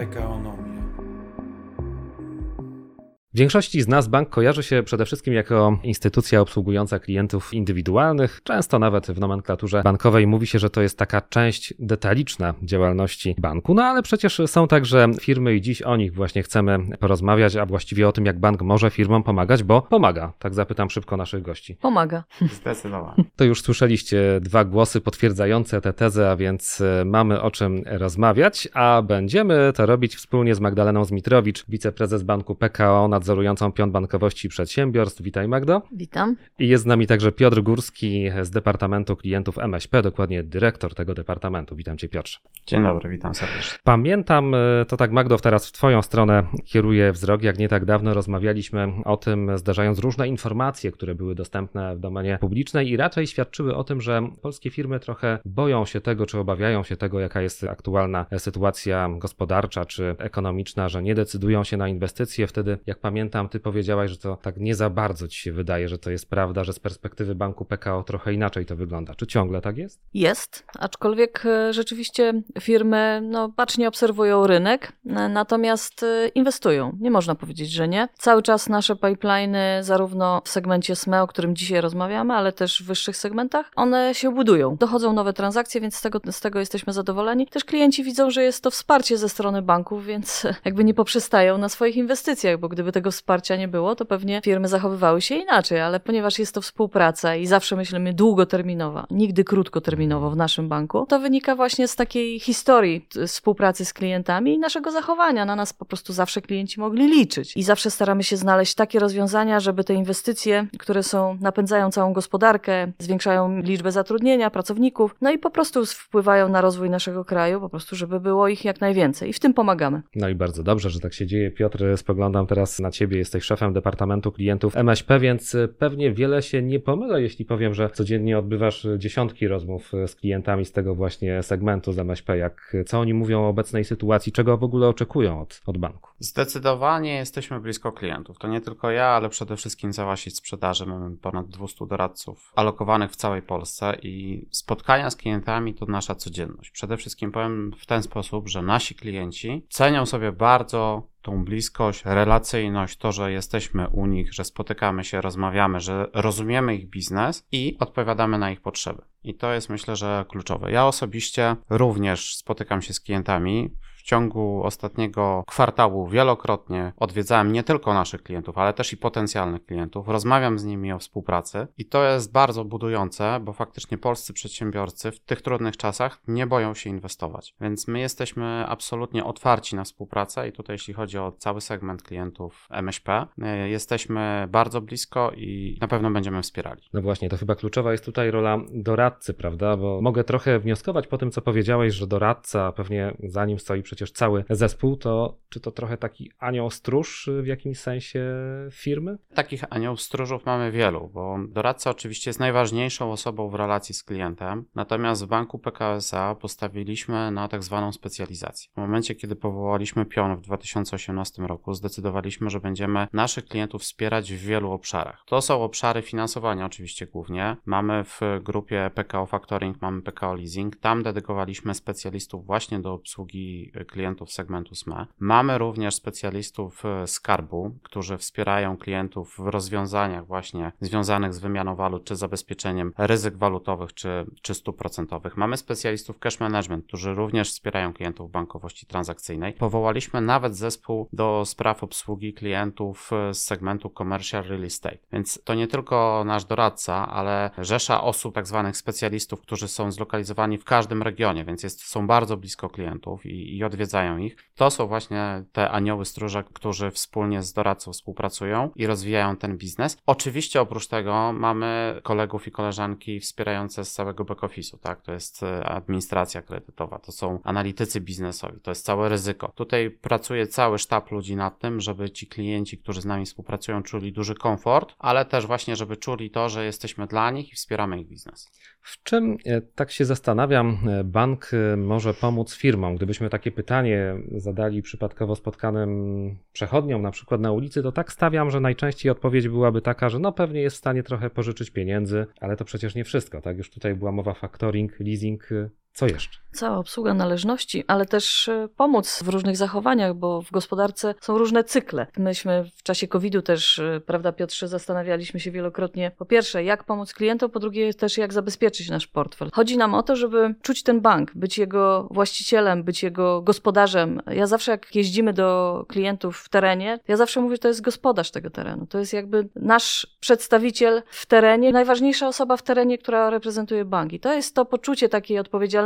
PKO non. Większości z nas bank kojarzy się przede wszystkim jako instytucja obsługująca klientów indywidualnych. Często nawet w nomenklaturze bankowej mówi się, że to jest taka część detaliczna działalności banku. No ale przecież są także firmy i dziś o nich właśnie chcemy porozmawiać, a właściwie o tym, jak bank może firmom pomagać, bo pomaga. Tak zapytam szybko naszych gości. Pomaga. Zdecydowanie. To już słyszeliście dwa głosy potwierdzające tę tezę, a więc e, mamy o czym rozmawiać, a będziemy to robić wspólnie z Magdaleną Zmitrowicz, wiceprezes banku PKO, nadzorującą pion bankowości i przedsiębiorstw. Witaj Magdo. Witam. I jest z nami także Piotr Górski z Departamentu Klientów MŚP, dokładnie dyrektor tego departamentu. Witam Cię Piotrze. Dzień dobry, witam serdecznie. Pamiętam, e, to tak Magdo, teraz w Twoją stronę kieruję wzrok, jak nie tak dawno rozmawialiśmy o tym, zdarzając różne informacje, które były dostępne w domenie publicznej i raczej świadczyły o tym, że polskie firmy trochę boją się tego, czy obawiają się tego, jaka jest aktualna sytuacja gospodarcza czy ekonomiczna, że nie decydują się na inwestycje. Wtedy, jak pamiętam, Ty powiedziałaś, że to tak nie za bardzo Ci się wydaje, że to jest prawda, że z perspektywy banku PKO trochę inaczej to wygląda. Czy ciągle tak jest? Jest, aczkolwiek e, rzeczywiście firmy no, bacznie obserwują rynek, e, natomiast e, inwestują. Nie można powiedzieć, że nie. Cały czas nasze pipeliny, zarówno w segmencie SME, o którym dzisiaj rozmawiamy, ale też w wyższych segmentach, one się budują. Dochodzą nowe transakcje, więc z tego, z tego jesteśmy zadowoleni. Też klienci widzą, że jest to wsparcie ze strony banków, więc jakby nie poprzestają na swoich inwestycjach, bo gdyby tego wsparcia nie było, to pewnie firmy zachowywały się inaczej, ale ponieważ jest to współpraca i zawsze myślimy długoterminowa, nigdy krótkoterminowo w naszym banku, to wynika właśnie z takiej historii współpracy z klientami i naszego zachowania. Na nas po prostu zawsze klienci mogli liczyć. I zawsze staramy się znaleźć takie rozwiązania, żeby te inwestycje, które są, napędzają całą gospodarkę, zwiększają liczbę zatrudnienia, pracowników, no i po prostu wpływają na rozwój naszego kraju, po prostu, żeby było ich jak najwięcej. I w tym pomagamy. No i bardzo dobrze, że tak się dzieje. Piotr, spoglądam teraz na Ciebie, jesteś szefem Departamentu Klientów MŚP, więc pewnie wiele się nie pomylę, jeśli powiem, że codziennie odbywasz dziesiątki rozmów z klientami z tego właśnie segmentu z MŚP. Jak, co oni mówią o obecnej sytuacji, czego w ogóle oczekują od, od banku? Zdecydowanie jesteśmy blisko klientów. To nie tylko ja, ale przede wszystkim cała sprzedaży. Mamy ponad 200 doradców alokowanych w całej Polsce i spotkania z klientami to nasza codzienność. Przede wszystkim powiem w ten sposób, że nasi klienci cenią sobie bardzo tą bliskość, relacyjność, to, że jesteśmy u nich, że spotykamy się, rozmawiamy, że rozumiemy ich biznes i odpowiadamy na ich potrzeby. I to jest myślę, że kluczowe. Ja osobiście również spotykam się z klientami. Ciągu ostatniego kwartału wielokrotnie odwiedzałem nie tylko naszych klientów, ale też i potencjalnych klientów. Rozmawiam z nimi o współpracy i to jest bardzo budujące, bo faktycznie polscy przedsiębiorcy w tych trudnych czasach nie boją się inwestować. Więc my jesteśmy absolutnie otwarci na współpracę i tutaj jeśli chodzi o cały segment klientów MŚP, y, jesteśmy bardzo blisko i na pewno będziemy wspierali. No właśnie, to chyba kluczowa jest tutaj rola doradcy, prawda? Bo mogę trochę wnioskować po tym, co powiedziałeś, że doradca, pewnie za nim stoi przecież cały zespół, to czy to trochę taki anioł stróż w jakimś sensie firmy? Takich aniołów stróżów mamy wielu, bo doradca oczywiście jest najważniejszą osobą w relacji z klientem, natomiast w banku PKSA postawiliśmy na tak zwaną specjalizację. W momencie, kiedy powołaliśmy pion w 2018 roku, zdecydowaliśmy, że będziemy naszych klientów wspierać w wielu obszarach. To są obszary finansowania oczywiście głównie. Mamy w grupie PKO Factoring, mamy PKO Leasing, tam dedykowaliśmy specjalistów właśnie do obsługi klientów segmentu SME. Mamy również specjalistów e, skarbu, którzy wspierają klientów w rozwiązaniach właśnie związanych z wymianą walut, czy zabezpieczeniem ryzyk walutowych, czy, czy stóp procentowych. Mamy specjalistów cash management, którzy również wspierają klientów w bankowości transakcyjnej. Powołaliśmy nawet zespół do spraw obsługi klientów e, z segmentu commercial real estate. Więc to nie tylko nasz doradca, ale rzesza osób, tak zwanych specjalistów, którzy są zlokalizowani w każdym regionie, więc jest, są bardzo blisko klientów i, i odwiedzają ich. To są właśnie te anioły stróże, którzy wspólnie z doradcą współpracują i rozwijają ten biznes. Oczywiście oprócz tego mamy kolegów i koleżanki wspierające z całego back-office'u, tak? To jest e, administracja kredytowa, to są analitycy biznesowi, to jest całe ryzyko. Tutaj pracuje cały sztab ludzi nad tym, żeby ci klienci, którzy z nami współpracują, czuli duży komfort, ale też właśnie, żeby czuli to, że jesteśmy dla nich i wspieramy ich biznes. W czym, e, tak się zastanawiam, e, bank może pomóc firmom? Gdybyśmy takie pytanie zadali przypadkowo spotkanym przechodniom, na przykład na ulicy, to tak stawiam, że najczęściej odpowiedź byłaby taka, że no pewnie jest w stanie trochę pożyczyć pieniędzy, ale to przecież nie wszystko, tak? Już tutaj była mowa factoring, leasing. Co jeszcze? Cała obsługa należności, ale też e, pomóc w różnych zachowaniach, bo w gospodarce są różne cykle. Myśmy w czasie COVID-u też, e, prawda, Piotrze, zastanawialiśmy się wielokrotnie, po pierwsze, jak pomóc klientom, po drugie, też jak zabezpieczyć nasz portfel. Chodzi nam o to, żeby czuć ten bank, być jego właścicielem, być jego gospodarzem. Ja zawsze, jak jeździmy do klientów w terenie, ja zawsze mówię, że to jest gospodarz tego terenu. To jest jakby nasz przedstawiciel w terenie, najważniejsza osoba w terenie, która reprezentuje bank. I to jest to poczucie takiej odpowiedzialności,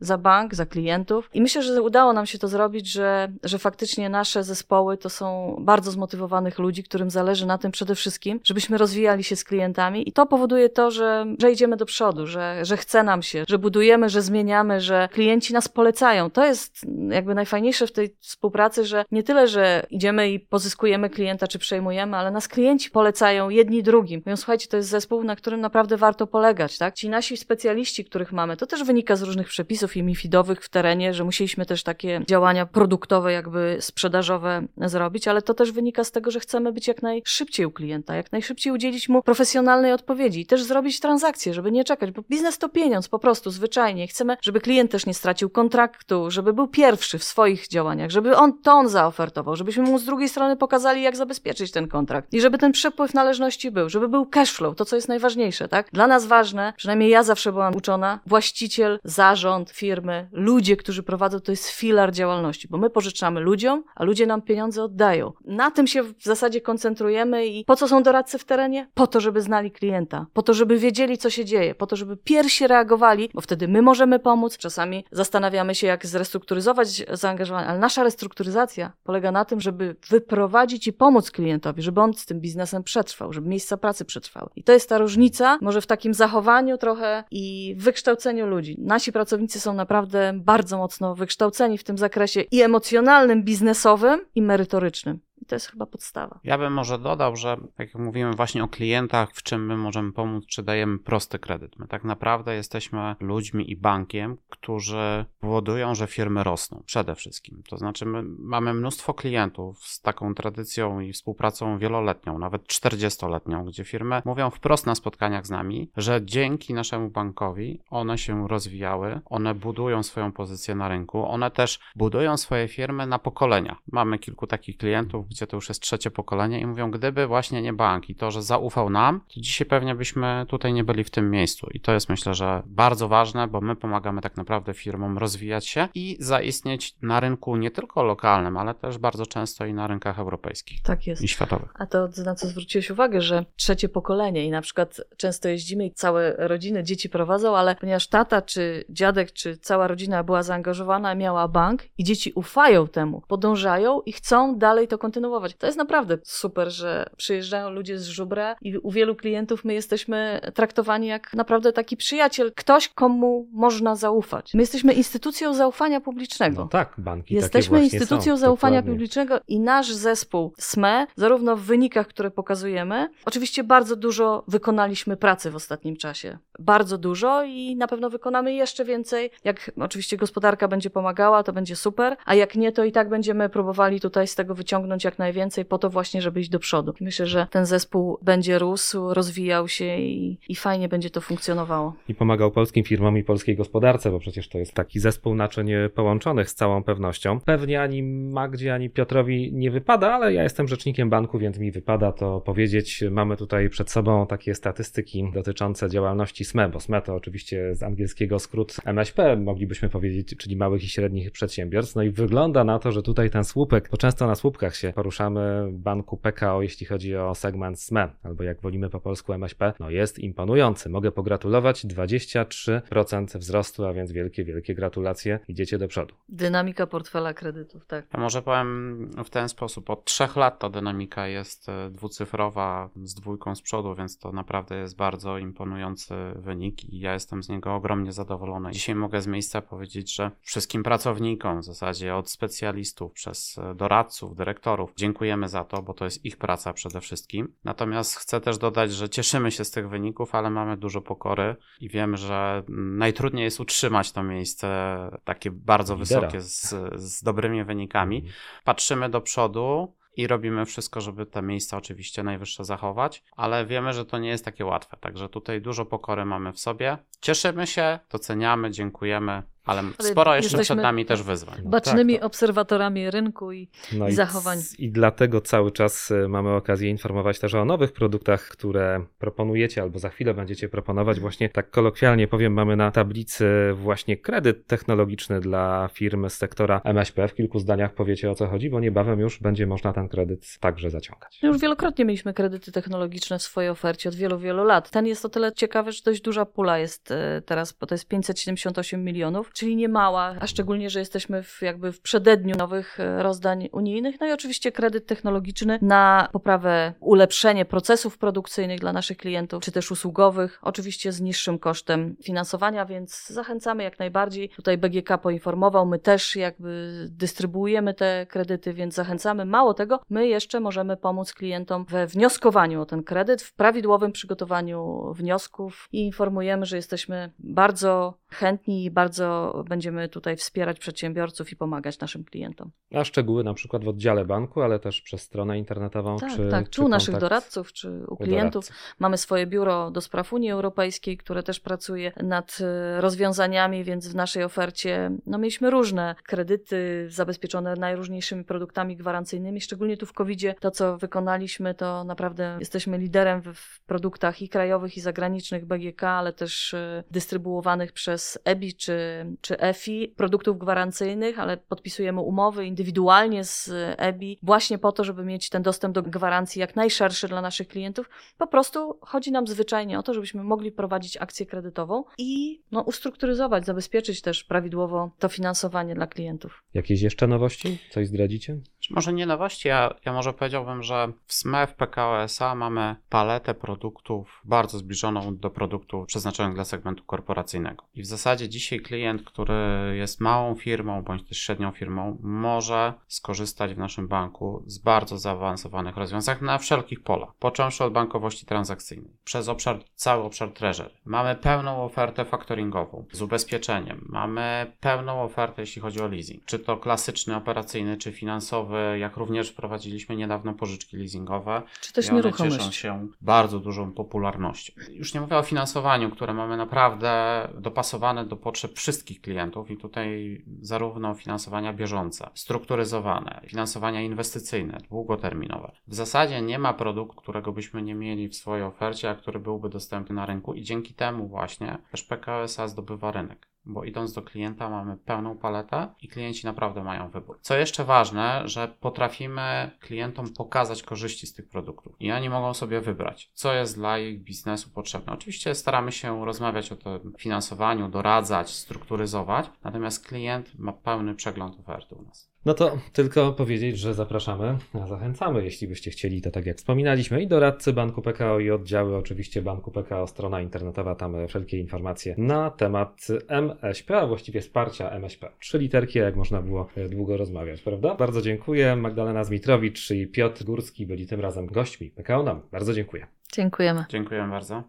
za bank, za klientów. I myślę, że udało nam się to zrobić, że, że faktycznie nasze zespoły to są bardzo zmotywowanych ludzi, którym zależy na tym przede wszystkim, żebyśmy rozwijali się z klientami. I to powoduje to, że, że idziemy do przodu, że, że chce nam się, że budujemy, że zmieniamy, że klienci nas polecają. To jest jakby najfajniejsze w tej współpracy, że nie tyle, że idziemy i pozyskujemy klienta, czy przejmujemy, ale nas klienci polecają jedni drugim. Mówią, słuchajcie, to jest zespół, na którym naprawdę warto polegać, tak? Ci nasi specjaliści, których mamy, to też wynika z różnych przepisów, i mifidowych w terenie, że musieliśmy też takie działania produktowe, jakby sprzedażowe zrobić, ale to też wynika z tego, że chcemy być jak najszybciej u klienta, jak najszybciej udzielić mu profesjonalnej odpowiedzi i też zrobić transakcję, żeby nie czekać, bo biznes to pieniądz po prostu, zwyczajnie. Chcemy, żeby klient też nie stracił kontraktu, żeby był pierwszy w swoich działaniach, żeby on to on zaofertował, żebyśmy mu z drugiej strony pokazali, jak zabezpieczyć ten kontrakt i żeby ten przepływ należności był, żeby był cash flow, to co jest najważniejsze, tak? Dla nas ważne, przynajmniej ja zawsze byłam uczona, właściciel, zarząd, firmy, ludzie, którzy prowadzą, to jest filar działalności, bo my pożyczamy ludziom, a ludzie nam pieniądze oddają. Na tym się w zasadzie koncentrujemy i po co są doradcy w terenie? Po to, żeby znali klienta, po to, żeby wiedzieli, co się dzieje, po to, żeby pierwsi reagowali, bo wtedy my możemy pomóc. Czasami zastanawiamy się, jak zrestrukturyzować zaangażowanie, ale nasza restrukturyzacja polega na tym, żeby wyprowadzić i pomóc klientowi, żeby on z tym biznesem przetrwał, żeby miejsca pracy przetrwały. I to jest ta różnica, może w takim zachowaniu trochę i wykształceniu ludzi. Nasi pracownicy są naprawdę bardzo mocno wykształceni w tym zakresie i emocjonalnym, biznesowym, i merytorycznym. To jest chyba podstawa. Ja bym może dodał, że jak mówimy właśnie o klientach, w czym my możemy pomóc, czy dajemy prosty kredyt. My tak naprawdę jesteśmy ludźmi i bankiem, którzy powodują, że firmy rosną przede wszystkim. To znaczy my mamy mnóstwo klientów z taką tradycją i współpracą wieloletnią, nawet 40-letnią, gdzie firmy mówią wprost na spotkaniach z nami, że dzięki naszemu bankowi one się rozwijały, one budują swoją pozycję na rynku, one też budują swoje firmy na pokolenia. Mamy kilku takich klientów, to już jest trzecie pokolenie i mówią, gdyby właśnie nie bank i to, że zaufał nam, to dzisiaj pewnie byśmy tutaj nie byli w tym miejscu. I to jest myślę, że bardzo ważne, bo my pomagamy tak naprawdę firmom rozwijać się i zaistnieć na rynku nie tylko lokalnym, ale też bardzo często i na rynkach europejskich. Tak jest. I światowych. A to na co zwróciłeś uwagę, że trzecie pokolenie i na przykład często jeździmy i całe rodziny dzieci prowadzą, ale ponieważ tata czy dziadek czy cała rodzina była zaangażowana, miała bank i dzieci ufają temu, podążają i chcą dalej to kontynuować kontynuować. To jest naprawdę super, że przyjeżdżają ludzie z żubra i u wielu klientów my jesteśmy traktowani jak naprawdę taki przyjaciel, ktoś, komu można zaufać. My jesteśmy instytucją zaufania publicznego. No tak, banki Jesteśmy instytucją są, zaufania dokładnie. publicznego i nasz zespół SME, zarówno w wynikach, które pokazujemy, oczywiście bardzo dużo wykonaliśmy pracy w ostatnim czasie. Bardzo dużo i na pewno wykonamy jeszcze więcej. Jak oczywiście gospodarka będzie pomagała, to będzie super, a jak nie, to i tak będziemy próbowali tutaj z tego wyciągnąć jak najwięcej po to właśnie, żeby iść do przodu. Myślę, że ten zespół będzie rósł, rozwijał się i, i fajnie będzie to funkcjonowało. I pomagał polskim firmom i polskiej gospodarce, bo przecież to jest taki zespół naczyń połączonych z całą pewnością. Pewnie ani Magdzie, ani Piotrowi nie wypada, ale ja jestem rzecznikiem banku, więc mi wypada to powiedzieć. Mamy tutaj przed sobą takie statystyki dotyczące działalności SME, bo SME to oczywiście z angielskiego skrót MŚP, moglibyśmy powiedzieć, czyli małych i średnich przedsiębiorstw. No i wygląda na to, że tutaj ten słupek, bo często na słupkach się poruszamy banku PKO, jeśli chodzi o segment SME, albo jak wolimy po polsku MŚP, no jest imponujący. Mogę pogratulować 23% wzrostu, a więc wielkie, wielkie gratulacje. Idziecie do przodu. Dynamika portfela kredytów, tak. Ja może powiem w ten sposób. Od trzech lat ta dynamika jest e, dwucyfrowa z dwójką z przodu, więc to naprawdę jest bardzo imponujący wynik i ja jestem z niego ogromnie zadowolony. Dzisiaj mogę z miejsca powiedzieć, że wszystkim pracownikom, w zasadzie od specjalistów przez e, doradców, dyrektorów, dziękujemy za to, bo to jest ich praca przede wszystkim. Natomiast chcę też dodać, że cieszymy się z tych wyników, ale mamy dużo pokory i wiemy, że najtrudniej jest utrzymać to miejsce takie bardzo Lidera. wysokie z, z dobrymi wynikami. Patrzymy do przodu i robimy wszystko, żeby te miejsca oczywiście najwyższe zachować, ale wiemy, że to nie jest takie łatwe, także tutaj dużo pokory mamy w sobie. Cieszymy się, doceniamy, dziękujemy, ale, Ale sporo jeszcze przed nami też wyzwań. No Bacznymi tak, to- obserwatorami rynku i No i zachowań. I dlatego cały czas y, mamy okazję informować też o nowych produktach, które proponujecie albo za chwilę będziecie proponować. Właśnie tak kolokwialnie powiem, mamy na tablicy właśnie kredyt technologiczny dla firm z sektora MŚP. W kilku zdaniach powiecie o co chodzi, bo niebawem już będzie można ten kredyt także zaciągać. Już wielokrotnie mieliśmy kredyty technologiczne w swojej ofercie od wielu, wielu lat. Ten jest o tyle ciekawy, że dość duża pula jest e, teraz, bo to jest 578 milionów, czyli nie mała, a szczególnie, że jesteśmy w, jakby w przededniu nowych e, rozdań unijnych. No i oczywiście kredyt technologiczny na poprawę, ulepszenie procesów produkcyjnych dla naszych klientów, czy też usługowych, oczywiście z niższym kosztem finansowania, więc zachęcamy jak najbardziej. Tutaj BGK poinformował, my też jakby dystrybuujemy te kredyty, więc zachęcamy. Mało tego, my jeszcze możemy pomóc klientom we wnioskowaniu o ten kredyt, w prawidłowym przygotowaniu wniosków i informujemy, że jesteśmy bardzo chętni i bardzo będziemy tutaj wspierać przedsiębiorców i pomagać naszym klientom. A szczegóły na przykład w oddziale banku, ale też przez stronę internetową. Tak, czy, tak, czy czy u naszych doradców, czy u klientów. doradców. Mamy swoje biuro do spraw Unii Europejskiej, które też pracuje nad e, rozwiązaniami, więc w naszej ofercie no, mieliśmy różne kredyty zabezpieczone najróżniejszymi produktami gwarancyjnymi. Szczególnie tu w COVID-zie to, co wykonaliśmy, to naprawdę jesteśmy liderem w, produktach i krajowych, i zagranicznych BGK, ale też e, dystrybuowanych przez EBI czy, czy EFI produktów gwarancyjnych, ale podpisujemy umowy indywidualnie z EBI właśnie po to, żeby mieć ten dostęp do gwarancji jak najszerszy dla naszych klientów. Po prostu chodzi nam zwyczajnie o to, żebyśmy mogli prowadzić akcję kredytową i no, ustrukturyzować, zabezpieczyć też prawidłowo to finansowanie dla klientów. Jakieś jeszcze nowości? Coś zdradzicie? Może nie nowości, ja, ja może powiedziałbym, że w SME w PKO SA mamy paletę produktów bardzo zbliżoną do produktów przeznaczonych dla segmentu korporacyjnego. I w zasadzie dzisiaj klient, który jest małą firmą bądź też średnią firmą, może skorzystać w naszym banku z bardzo zaawansowanych rozwiązań na wszelkich polach. Począwszy od bankowości transakcyjnej, przez obszar, cały obszar treasury. Mamy pełną ofertę faktoringową z ubezpieczeniem. Mamy pełną ofertę, jeśli chodzi o leasing. Czy to klasyczny, operacyjny, czy finansowy, jak również wprowadziliśmy niedawno pożyczki leasingowe. Czy też I one cieszą się bardzo dużą popularnością. Już nie mówię o finansowaniu, które mamy naprawdę dopasowane do potrzeb wszystkich klientów i tutaj zarówno finansowania bieżące, strukturyzowane, finansowania inwestycyjne, długoterminowe. W zasadzie nie ma produktu, którego byśmy nie mieli w swojej ofercie, a który byłby dostępny na rynku i dzięki temu właśnie też PKO SA zdobywa rynek bo idąc do klienta mamy pełną paletę i klienci naprawdę mają wybór. Co jeszcze ważne, że potrafimy klientom pokazać korzyści z tych produktów i oni mogą sobie wybrać, co jest dla ich biznesu potrzebne. Oczywiście staramy się rozmawiać o tym finansowaniu, doradzać, strukturyzować, natomiast klient ma pełny przegląd oferty u nas. No to tylko powiedzieć, że zapraszamy, a zachęcamy, jeśli byście chcieli, to tak jak wspominaliśmy, i doradcy Banku PKO, i oddziały oczywiście Banku PKO, strona internetowa, tam wszelkie informacje na temat MŚP, a właściwie wsparcia MŚP. Trzy literki, jak można było e, długo rozmawiać, prawda? Bardzo dziękuję. Magdalena Zmitrowicz i Piotr Górski byli tym razem gośćmi PKO nam. Bardzo dziękuję. Dziękujemy. Dziękuję bardzo.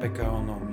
PKO NOM.